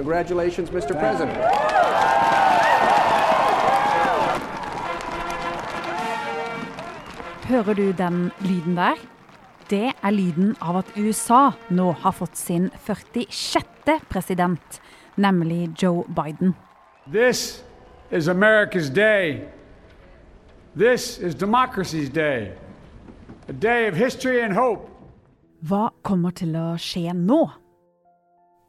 Congratulations, Mr. President. Hører du den lyden der? Det er lyden av at USA nå har fått sin 46. president, nemlig Joe Biden. This is America's day. This is democracy's day. A day of history and hope. Hva kommer til å skje nå?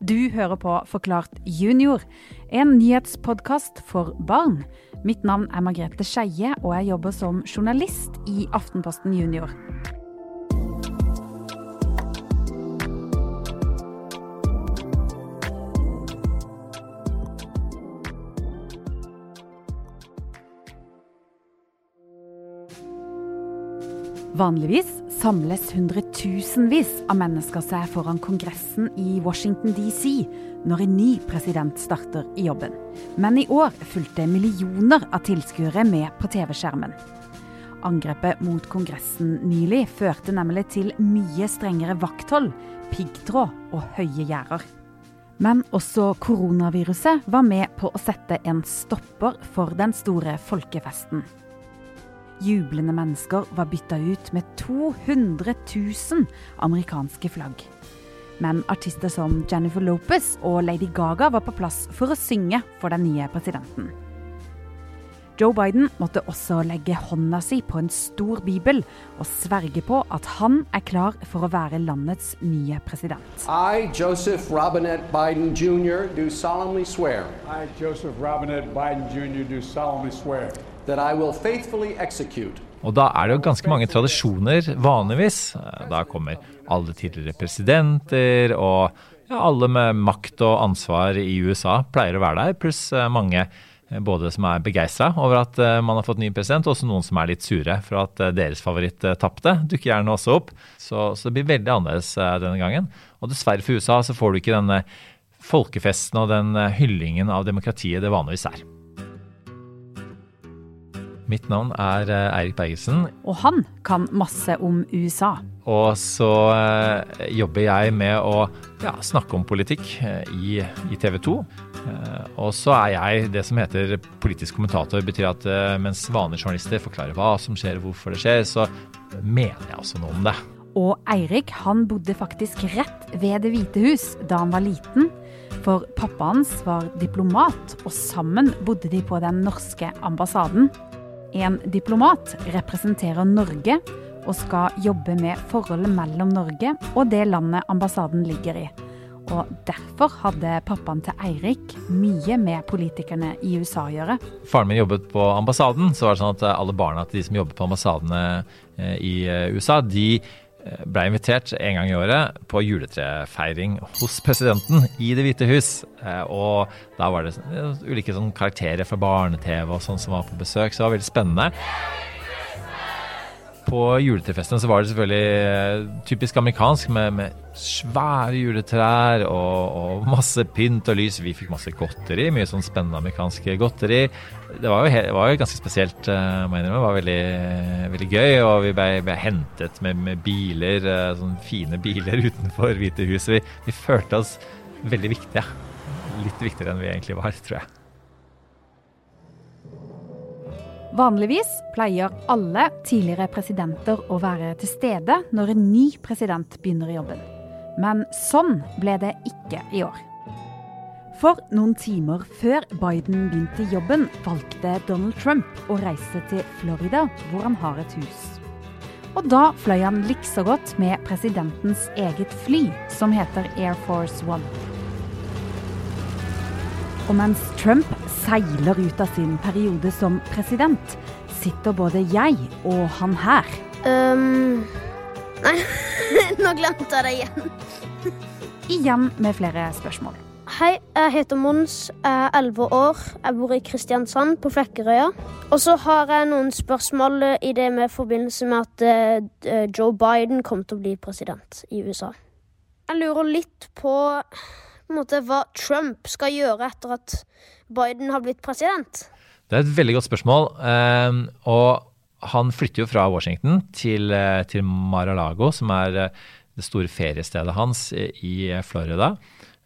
Du hører på Forklart junior, en nyhetspodkast for barn. Mitt navn er Margrethe Skeie, og jeg jobber som journalist i Aftenposten Junior. Vanligvis samles hundretusenvis av mennesker seg foran Kongressen i Washington DC når en ny president starter i jobben. Men i år fulgte millioner av tilskuere med på TV-skjermen. Angrepet mot Kongressen nylig førte nemlig til mye strengere vakthold, piggtråd og høye gjerder. Men også koronaviruset var med på å sette en stopper for den store folkefesten. Jublende mennesker var bytta ut med 200 000 amerikanske flagg. Men artister som Jennifer Lopez og Lady Gaga var på plass for å synge for den nye presidenten. Joe Biden måtte også legge hånda si på en stor bibel og sverge på at han er klar for å være landets nye president. I, Joseph Robinette Biden Jr., do solemnly swear I, Joseph Robinette Biden Jr., do solemnly swear Og da er det jo ganske mange tradisjoner, vanligvis. Da kommer alle tidligere presidenter og ja, alle med makt og ansvar i USA pleier å være der, pluss eh, mange eh, både som er begeistra over at eh, man har fått ny president, og også noen som er litt sure for at deres favoritt tapte. Dukker gjerne også opp. Så, så, det blir veldig annerledes denne gangen. Og dessverre for USA så får du ikke denne folkefesten og den hyllingen av demokratiet det vanligvis er. Mitt navn er eh, Eirik Bergesen. Og han kan masse om USA. Og så eh, jobber jeg med å ja, snakke om politikk eh, i, i TV 2. Og så er jeg det som heter politisk kommentator. betyr at mens vanlige journalister forklarer hva som skjer hvorfor det skjer, så mener jeg også noe om det. Og Eirik han bodde faktisk rett ved Det hvite hus da han var liten. For pappa hans var diplomat, og sammen bodde de på den norske ambassaden. En diplomat representerer Norge og skal jobbe med forholdet mellom Norge og det landet ambassaden ligger i. Og Derfor hadde pappaen til Eirik mye med politikerne i USA å gjøre. Faren min jobbet på ambassaden, så var det sånn at alle barna til de som jobber på ambassadene eh, i eh, USA, de ble invitert en gang i året på juletrefeiring hos presidenten i Det hvite hus. Eh, og da var det ulike karakterer fra barne-TV og sånn som var på besøk, så det var veldig spennende. På juletrefesten så var det selvfølgelig eh, typisk amerikansk med, med svære juletrær og, og, masse pynt og lys. Vi fikk masse godteri, mye sånn spennende amerikansk godteri. Det var jo, det var jo ganske spesielt, uh, må jeg innrømme. Det var veldig, veldig gøy. Og vi ble, ble hentet med, med biler, uh, sånne fine biler utenfor Hvite hus. Vi, vi følte oss veldig viktige. Litt viktigere enn vi egentlig var, tror jeg. Vanligvis pleier alle tidligere presidenter å være til stede når en ny president begynner jobben. Men sånn ble det ikke i år. For noen timer før Biden begynte jobben, valgte Donald Trump å reise til Florida, hvor han har et hus. Og da fløy han likså godt med presidentens eget fly, som heter Air Force One. Og mens Trump seiler ut av sin periode som president, sitter både jeg og han her. Um, nei, nå glemte jeg det igjen. igjen med flere spørsmål. Hei, jeg heter Mons, jeg er 11 år. Jeg bor i Kristiansand på Flekkerøya. Og så har jeg noen spørsmål i det med forbindelse med at uh, Joe Biden kom til å bli president i USA. Jeg lurer litt på, på måte, hva Trump skal gjøre etter at Biden har blitt president? Det er et veldig godt spørsmål. Uh, og han flytter jo fra Washington til, uh, til Mar-a-Lago, som er det store feriestedet hans i Florida.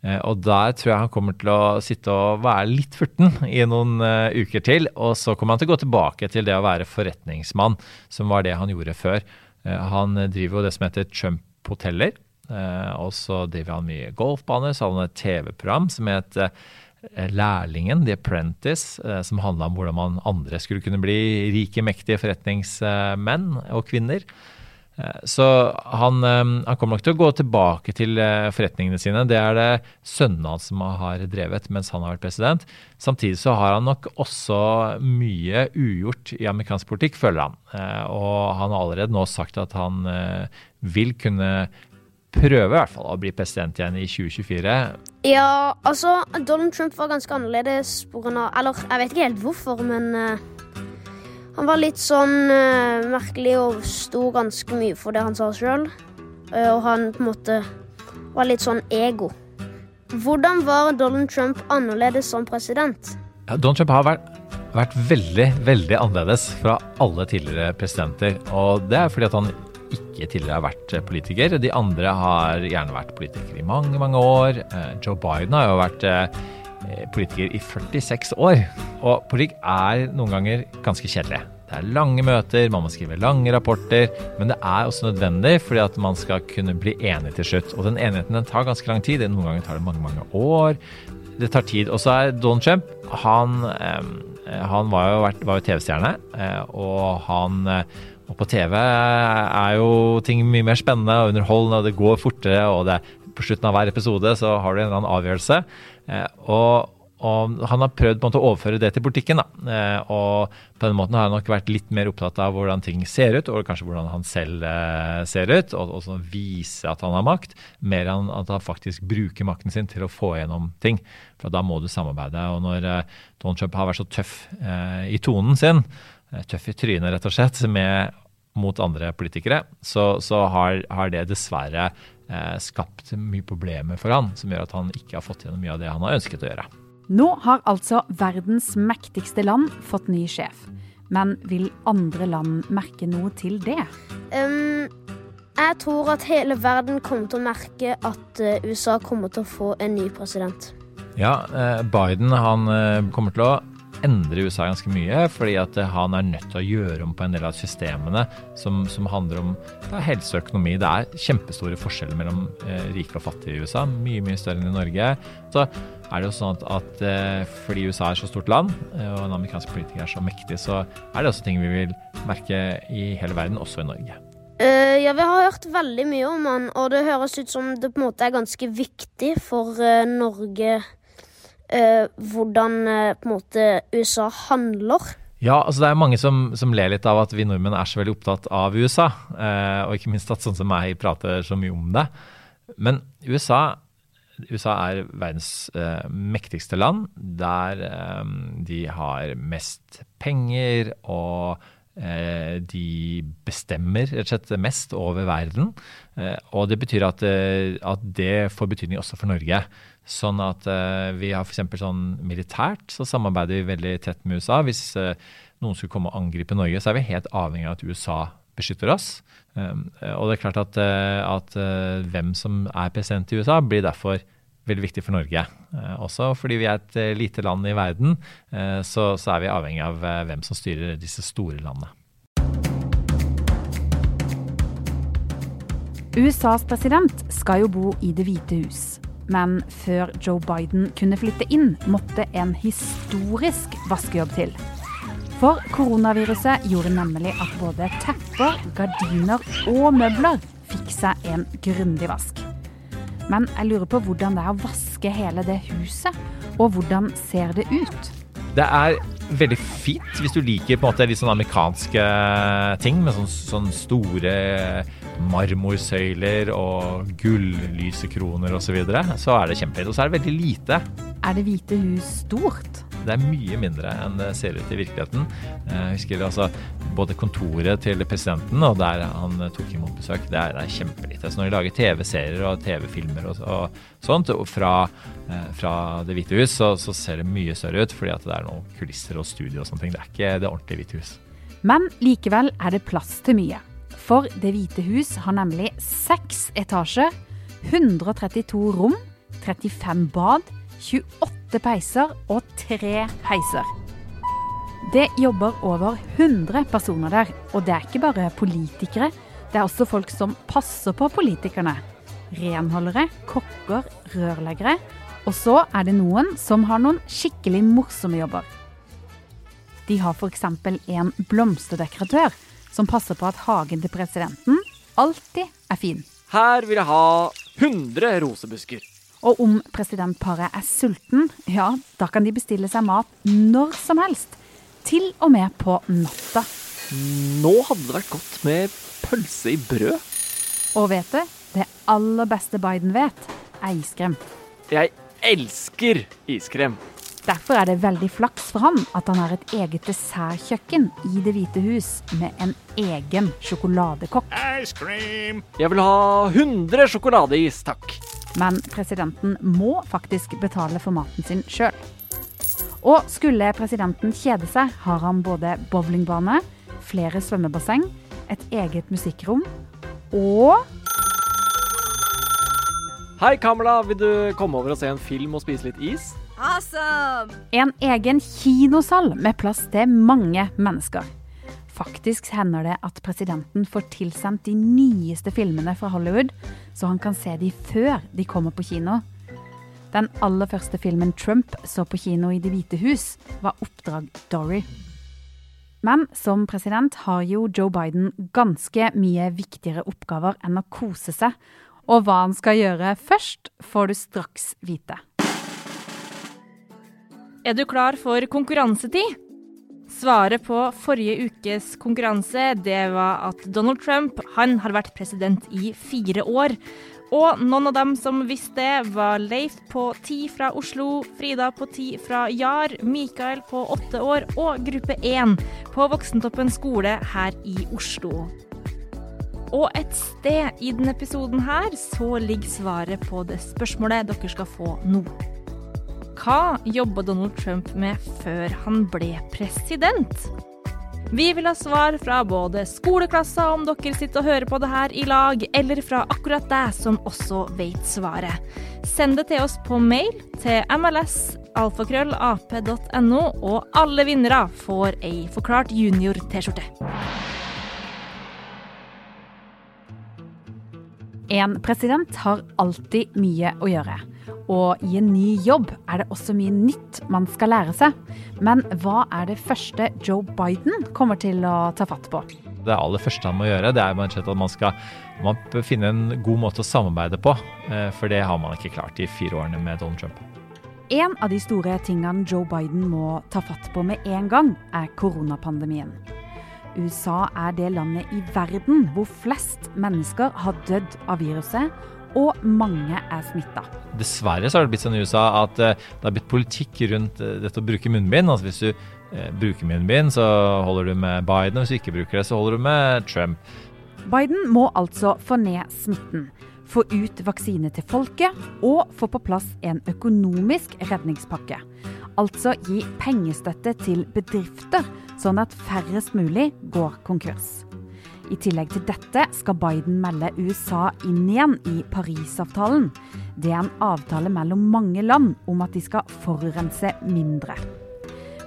Eh, og der tror jeg han kommer til å sitte og være litt furten i noen uker til. Og så kommer han til å gå tilbake til det å være forretningsmann, som var det han gjorde før. Han driver jo det som heter Trump Hoteller. Uh, og så driver han mye golfbaner. Så hadde han et TV-program som het Lærlingen, The Apprentice, som handla om hvordan man andre skulle kunne bli rike, mektige forretningsmenn og -kvinner. Eh, så han, eh, han, kommer nok til å gå tilbake til eh, forretningene sine. Det er det sønnen hans som har drevet mens han har vært president. Samtidig så har han nok også mye ugjort i amerikansk politikk, føler han. Og han har allerede nå sagt at han vil kunne prøve i hvert fall å bli president igjen i 2024. Ja, altså Donald Trump var ganske annerledes pga. Eller jeg vet ikke helt hvorfor, men han var litt sånn uh, merkelig og sto ganske mye for det han sa sjøl. Uh, eh, og han på en måte var litt sånn ego. Hvordan var Donald Trump annerledes som president? Ja, Donald Trump har vært, vært, veldig, veldig annerledes fra alle tidligere presidenter. Og det er fordi at han ikke tidligere har vært politiker. De andre har gjerne vært politikere i mange, mange år. Uh, Joe Biden har jo vært Eh, politiker i 46 år. Og politikk er noen ganger ganske kjedelig. Det er lange møter, man må skrive lange rapporter, men det er også nødvendig fordi at man skal kunne bli enig til slutt. Og den enigheten den tar ganske lang tid. Noen ganger tar det mange, mange år. Det tar tid. Og så er Donald Trump Han, han var jo, jo TV-stjerne, eh, og han og på TV er jo ting mye mer spennende og underholdende, og det går fortere, og det, på slutten av hver episode så har du en eller annen avgjørelse. Eh, og, og, han har prøvd på en måte å overføre det til politikken. Da. Eh, og på den måten har han nok vært litt mer opptatt av hvordan ting ser ut, og kanskje hvordan han selv eh, ser ut, og, og vise at han har makt, mer enn at han faktisk bruker makten sin til å få igjennom ting. For da må du samarbeide. Og når Donald Trump har vært så tøff i tonen sin, tøff i trynet rett og slett, med, mot andre politikere, så, så har, har, det dessverre eh, skapt mye problemer for han, som gjør at han ikke har fått gjennom mye av det han har ønsket å gjøre. Nå har altså verdens mektigste land fått ny sjef. Men vil andre land merke noe til det? Um, jeg tror at hele verden kommer til å merke at eh, USA kommer til å få en ny president. Ja, eh, Biden han eh, kommer til å endre USA ganske mye, fordi at han er nødt til å gjøre om på en del av systemene som, som handler om helse og økonomi. Det er kjempestore forskjeller mellom eh, rike og fattige i USA, mye mye større enn i Norge. Så er det jo sånn at, at eh, fordi USA er så stort land, eh, og en amerikansk politiker er så mektig, så er det også ting vi vil merke i hele verden, også i Norge. Uh, ja, vi har hørt veldig mye om han, og det høres ut som det på en måte er ganske viktig for uh, Norge eh, hvordan eh, på en måte USA handler. Ja, altså det er mange som, som, ler litt av at vi nordmenn er så veldig opptatt av USA. Eh, og ikke minst at sånn som meg prater så mye om det. Men USA, USA er verdens eh, mektigste land, der eh, de har mest penger og eh, de bestemmer rett og slett mest over verden. og det betyr at, at det får betydning også for Norge. Sånn at uh, vi har f.eks. sånn militært så samarbeider vi veldig tett med USA. Hvis uh, noen skulle komme og angripe Norge, så er vi helt avhengig av at USA beskytter oss. Um, og det er klart at, uh, at hvem som er president i USA, blir derfor veldig viktig for Norge. også fordi vi er et lite land i verden, så, så, er vi avhengig av hvem som styrer disse store landene. USAs president skal jo bo i Det hvite hus. Men før Joe Biden kunne flytte inn, måtte en historisk vaskejobb til. For koronaviruset gjorde nemlig at både tepper, gardiner og møbler fikk seg en grundig vask. Men jeg lurer på hvordan det er å vaske hele det huset, og hvordan ser det ut? Det er veldig fint hvis du liker på en måte litt sånn amerikanske ting med sånn, sånn store marmorsøyler og gullysekroner osv., så, videre, så er det kjempefint. Og så er det veldig lite. Er Det hvite hus stort? Det er mye mindre enn det ser ut i virkeligheten. Jeg husker altså både kontoret til presidenten og der han tok imot besøk, det er, det er kjempelite. Så når de lager TV-serier og TV-filmer og, og, sånt fra, eh, fra Det hvite hus, så, så, ser det mye større ut fordi at det er noen kulisser og studio og sånne ting. Det er ikke det ordentlige Hvite hus. Men likevel er det plass til mye. For Det hvite hus har nemlig seks etasjer, 132 rom, 35 bad, 28 peiser og tre heiser. Det jobber over 100 personer der, og det er ikke bare politikere. Det er også folk som passer på politikerne. Renholdere, kokker, rørleggere. Og så er det noen som har noen skikkelig morsomme jobber. De har f.eks. en blomsterdekoratør som passer på at hagen til presidenten alltid er fin. Her vil jeg ha 100 rosebusker. Og om presidentparet er sulten, ja, da kan de bestille seg mat når som helst. Til og med på natta. Nå hadde det vært godt med pølse i brød. Og vet du, det aller beste Biden vet, er iskrem. Jeg elsker iskrem. Derfor er det veldig flaks for ham at han har et eget dessertkjøkken i Det hvite hus med en egen sjokoladekokk. Jeg vil ha 100 sjokoladeis, takk. Men presidenten må faktisk betale for maten sin sjøl. Og skulle presidenten kjede seg, har han både bowlingbane, flere svømmebasseng, et eget musikkrom og Hei, Kamala. Vil du komme over og se en film og spise litt is? Awesome! en egen kinosal med plass til mange mennesker. Faktisk hender det at presidenten får tilsendt de nyeste filmene fra Hollywood, så han kan se de før de kommer på kino. Den aller første filmen Trump så på kino i Det hvite hus, var Oppdrag Dory. Men som president har jo Joe Biden ganske mye viktigere oppgaver enn å kose seg. Og hva han skal gjøre først, får du straks vite. Er du klar for konkurransetid? Svaret på forrige ukes konkurranse det var at Donald Trump han har vært president i fire år. Og noen av dem som visste det, var Leif på ti fra Oslo, Frida på ti fra Jar, Mikael på åtte år og gruppe én på Voksentoppen skole her i Oslo. Og et sted i denne episoden her så ligger svaret på det spørsmålet dere skal få nå. Hva jobba Donald Trump med før han ble president? Vi vil ha svar fra både skoleklasser, om dere sitter og hører på det her i lag, eller fra akkurat deg som også vet svaret. Send det til oss på mail til mls.alfakrøllap.no, og alle vinnere får ei Forklart junior-T-skjorte. En president har alltid mye å gjøre. Og i en ny jobb er det også mye nytt man skal lære seg. Men hva er det første Joe Biden kommer til å ta fatt på? Det aller første han må gjøre, det er at man skal man finne en god måte å samarbeide på. eh, For det har man ikke klart i fire årene med Donald Trump. En av de store tingene Joe Biden må ta fatt på med en gang, er koronapandemien. USA er det landet i verden hvor flest mennesker har dødd av viruset, og mange er smitta. Dessverre så har det blitt sånn i USA at eh, det har blitt politikk rundt eh, dette å bruke munnbind. Altså hvis du eh, bruker munnbind, så holder du med Biden, og hvis du ikke bruker det, så holder du med Trump. Biden må altså få ned smitten, få ut vaksine til folket og få på plass en økonomisk redningspakke. Altså gi pengestøtte til bedrifter, sånn at færrest mulig går konkurs. I tillegg til dette skal Biden melde USA inn igjen i Parisavtalen. Det er en avtale mellom mange land om at de skal forurense mindre.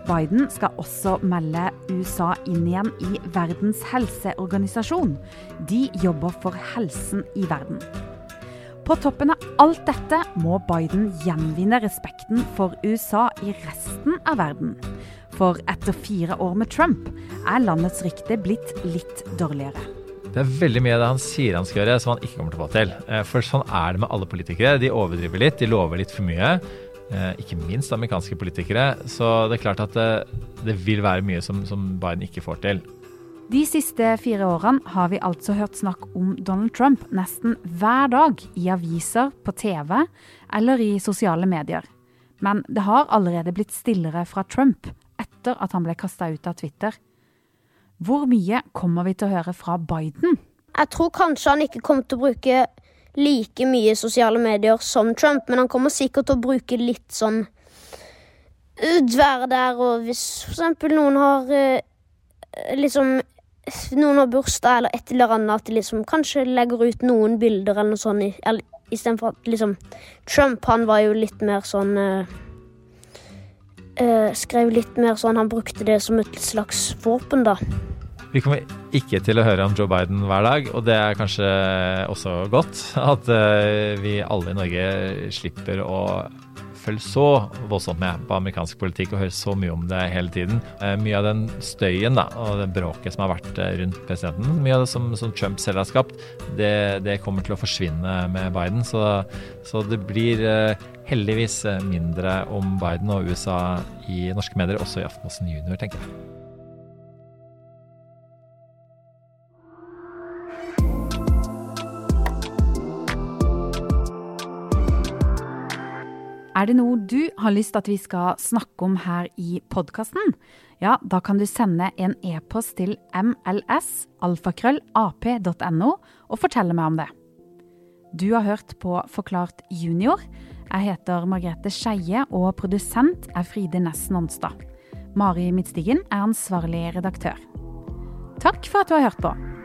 Biden skal også melde USA inn igjen i Verdens helseorganisasjon. De jobber for helsen i verden. På toppen av alt dette må Biden gjenvinne respekten for USA i resten av verden. For etter fire år med Trump er landets rykte blitt litt dårligere. Det er veldig mye av det han sier han skal gjøre, som han ikke kommer til å få til. Eh, For sånn er det med alle politikere. De overdriver litt, de lover litt for mye. Eh, Ikke minst amerikanske politikere. Så det er klart at det, det vil være mye som, som Biden ikke får til. De siste fire årene har vi altså hørt snakk om Donald Trump nesten hver dag i aviser, på TV eller i sosiale medier. Men det har allerede blitt stillere fra Trump etter at han ble kasta ut av Twitter. Hvor mye kommer vi til å høre fra Biden? Jeg tror kanskje han ikke kommer til å bruke like mye sosiale medier som Trump, men han kommer sikkert til å bruke litt sånn være der, og hvis eksempel noen har liksom noen har bursdag eller et eller annet, at de liksom kanskje legger ut noen bilder eller noe sånt. istedenfor at liksom Trump, han var jo litt mer sånn øh, Skrev litt mer sånn Han brukte det som et slags våpen, da. Vi kommer ikke til å høre om Joe Biden hver dag, og det er kanskje også godt at eh, vi alle i Norge slipper å følge så voldsomt med på amerikansk politikk og høre så mye om det hele tiden. Eh, mye av den støyen da, og det bråket som har vært eh, rundt presidenten, mye av det som, som Trump selv har skapt, det, det kommer til å forsvinne med Biden. Så, så det blir eh, heldigvis mindre om Biden og USA i norske medier, også i Aftenposten Junior, tenker jeg. Er det noe du har lyst at vi skal snakke om her i podkasten? Ja, da kan du sende en e-post til mls.alfakrøllap.no og fortelle meg om det. Du har hørt på Forklart junior. Jeg heter Margrethe Skeie, og produsent er Fride Næss Nonstad. Mari Midtstigen er ansvarlig redaktør. Takk for at du har hørt på.